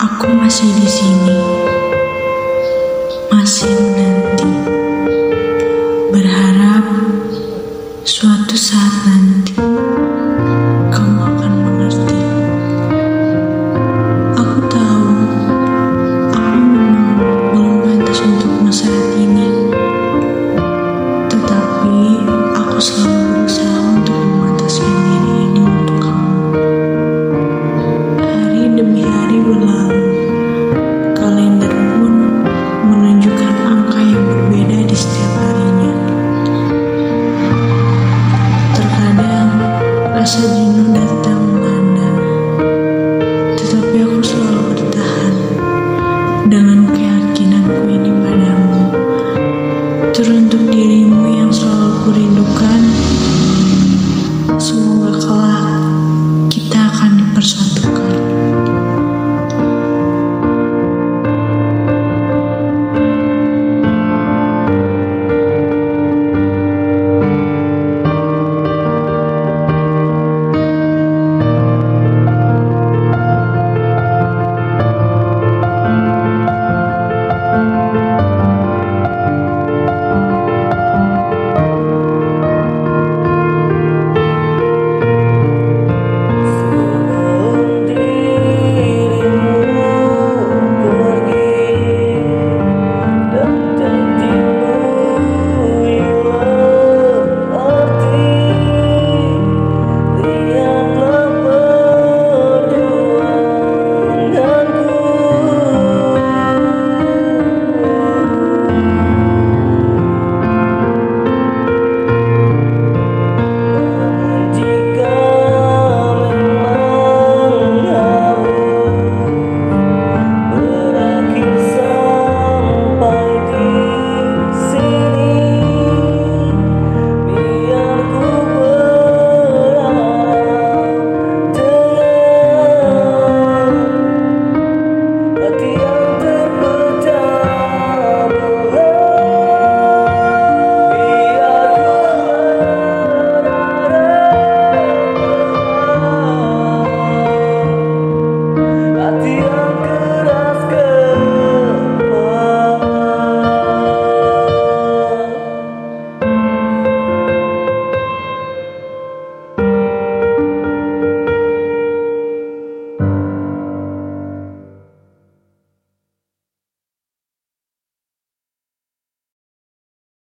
Aku masih di sini, masih menanti, berharap suatu saat nanti rasa jenuh datang menanda, tetapi aku selalu bertahan dengan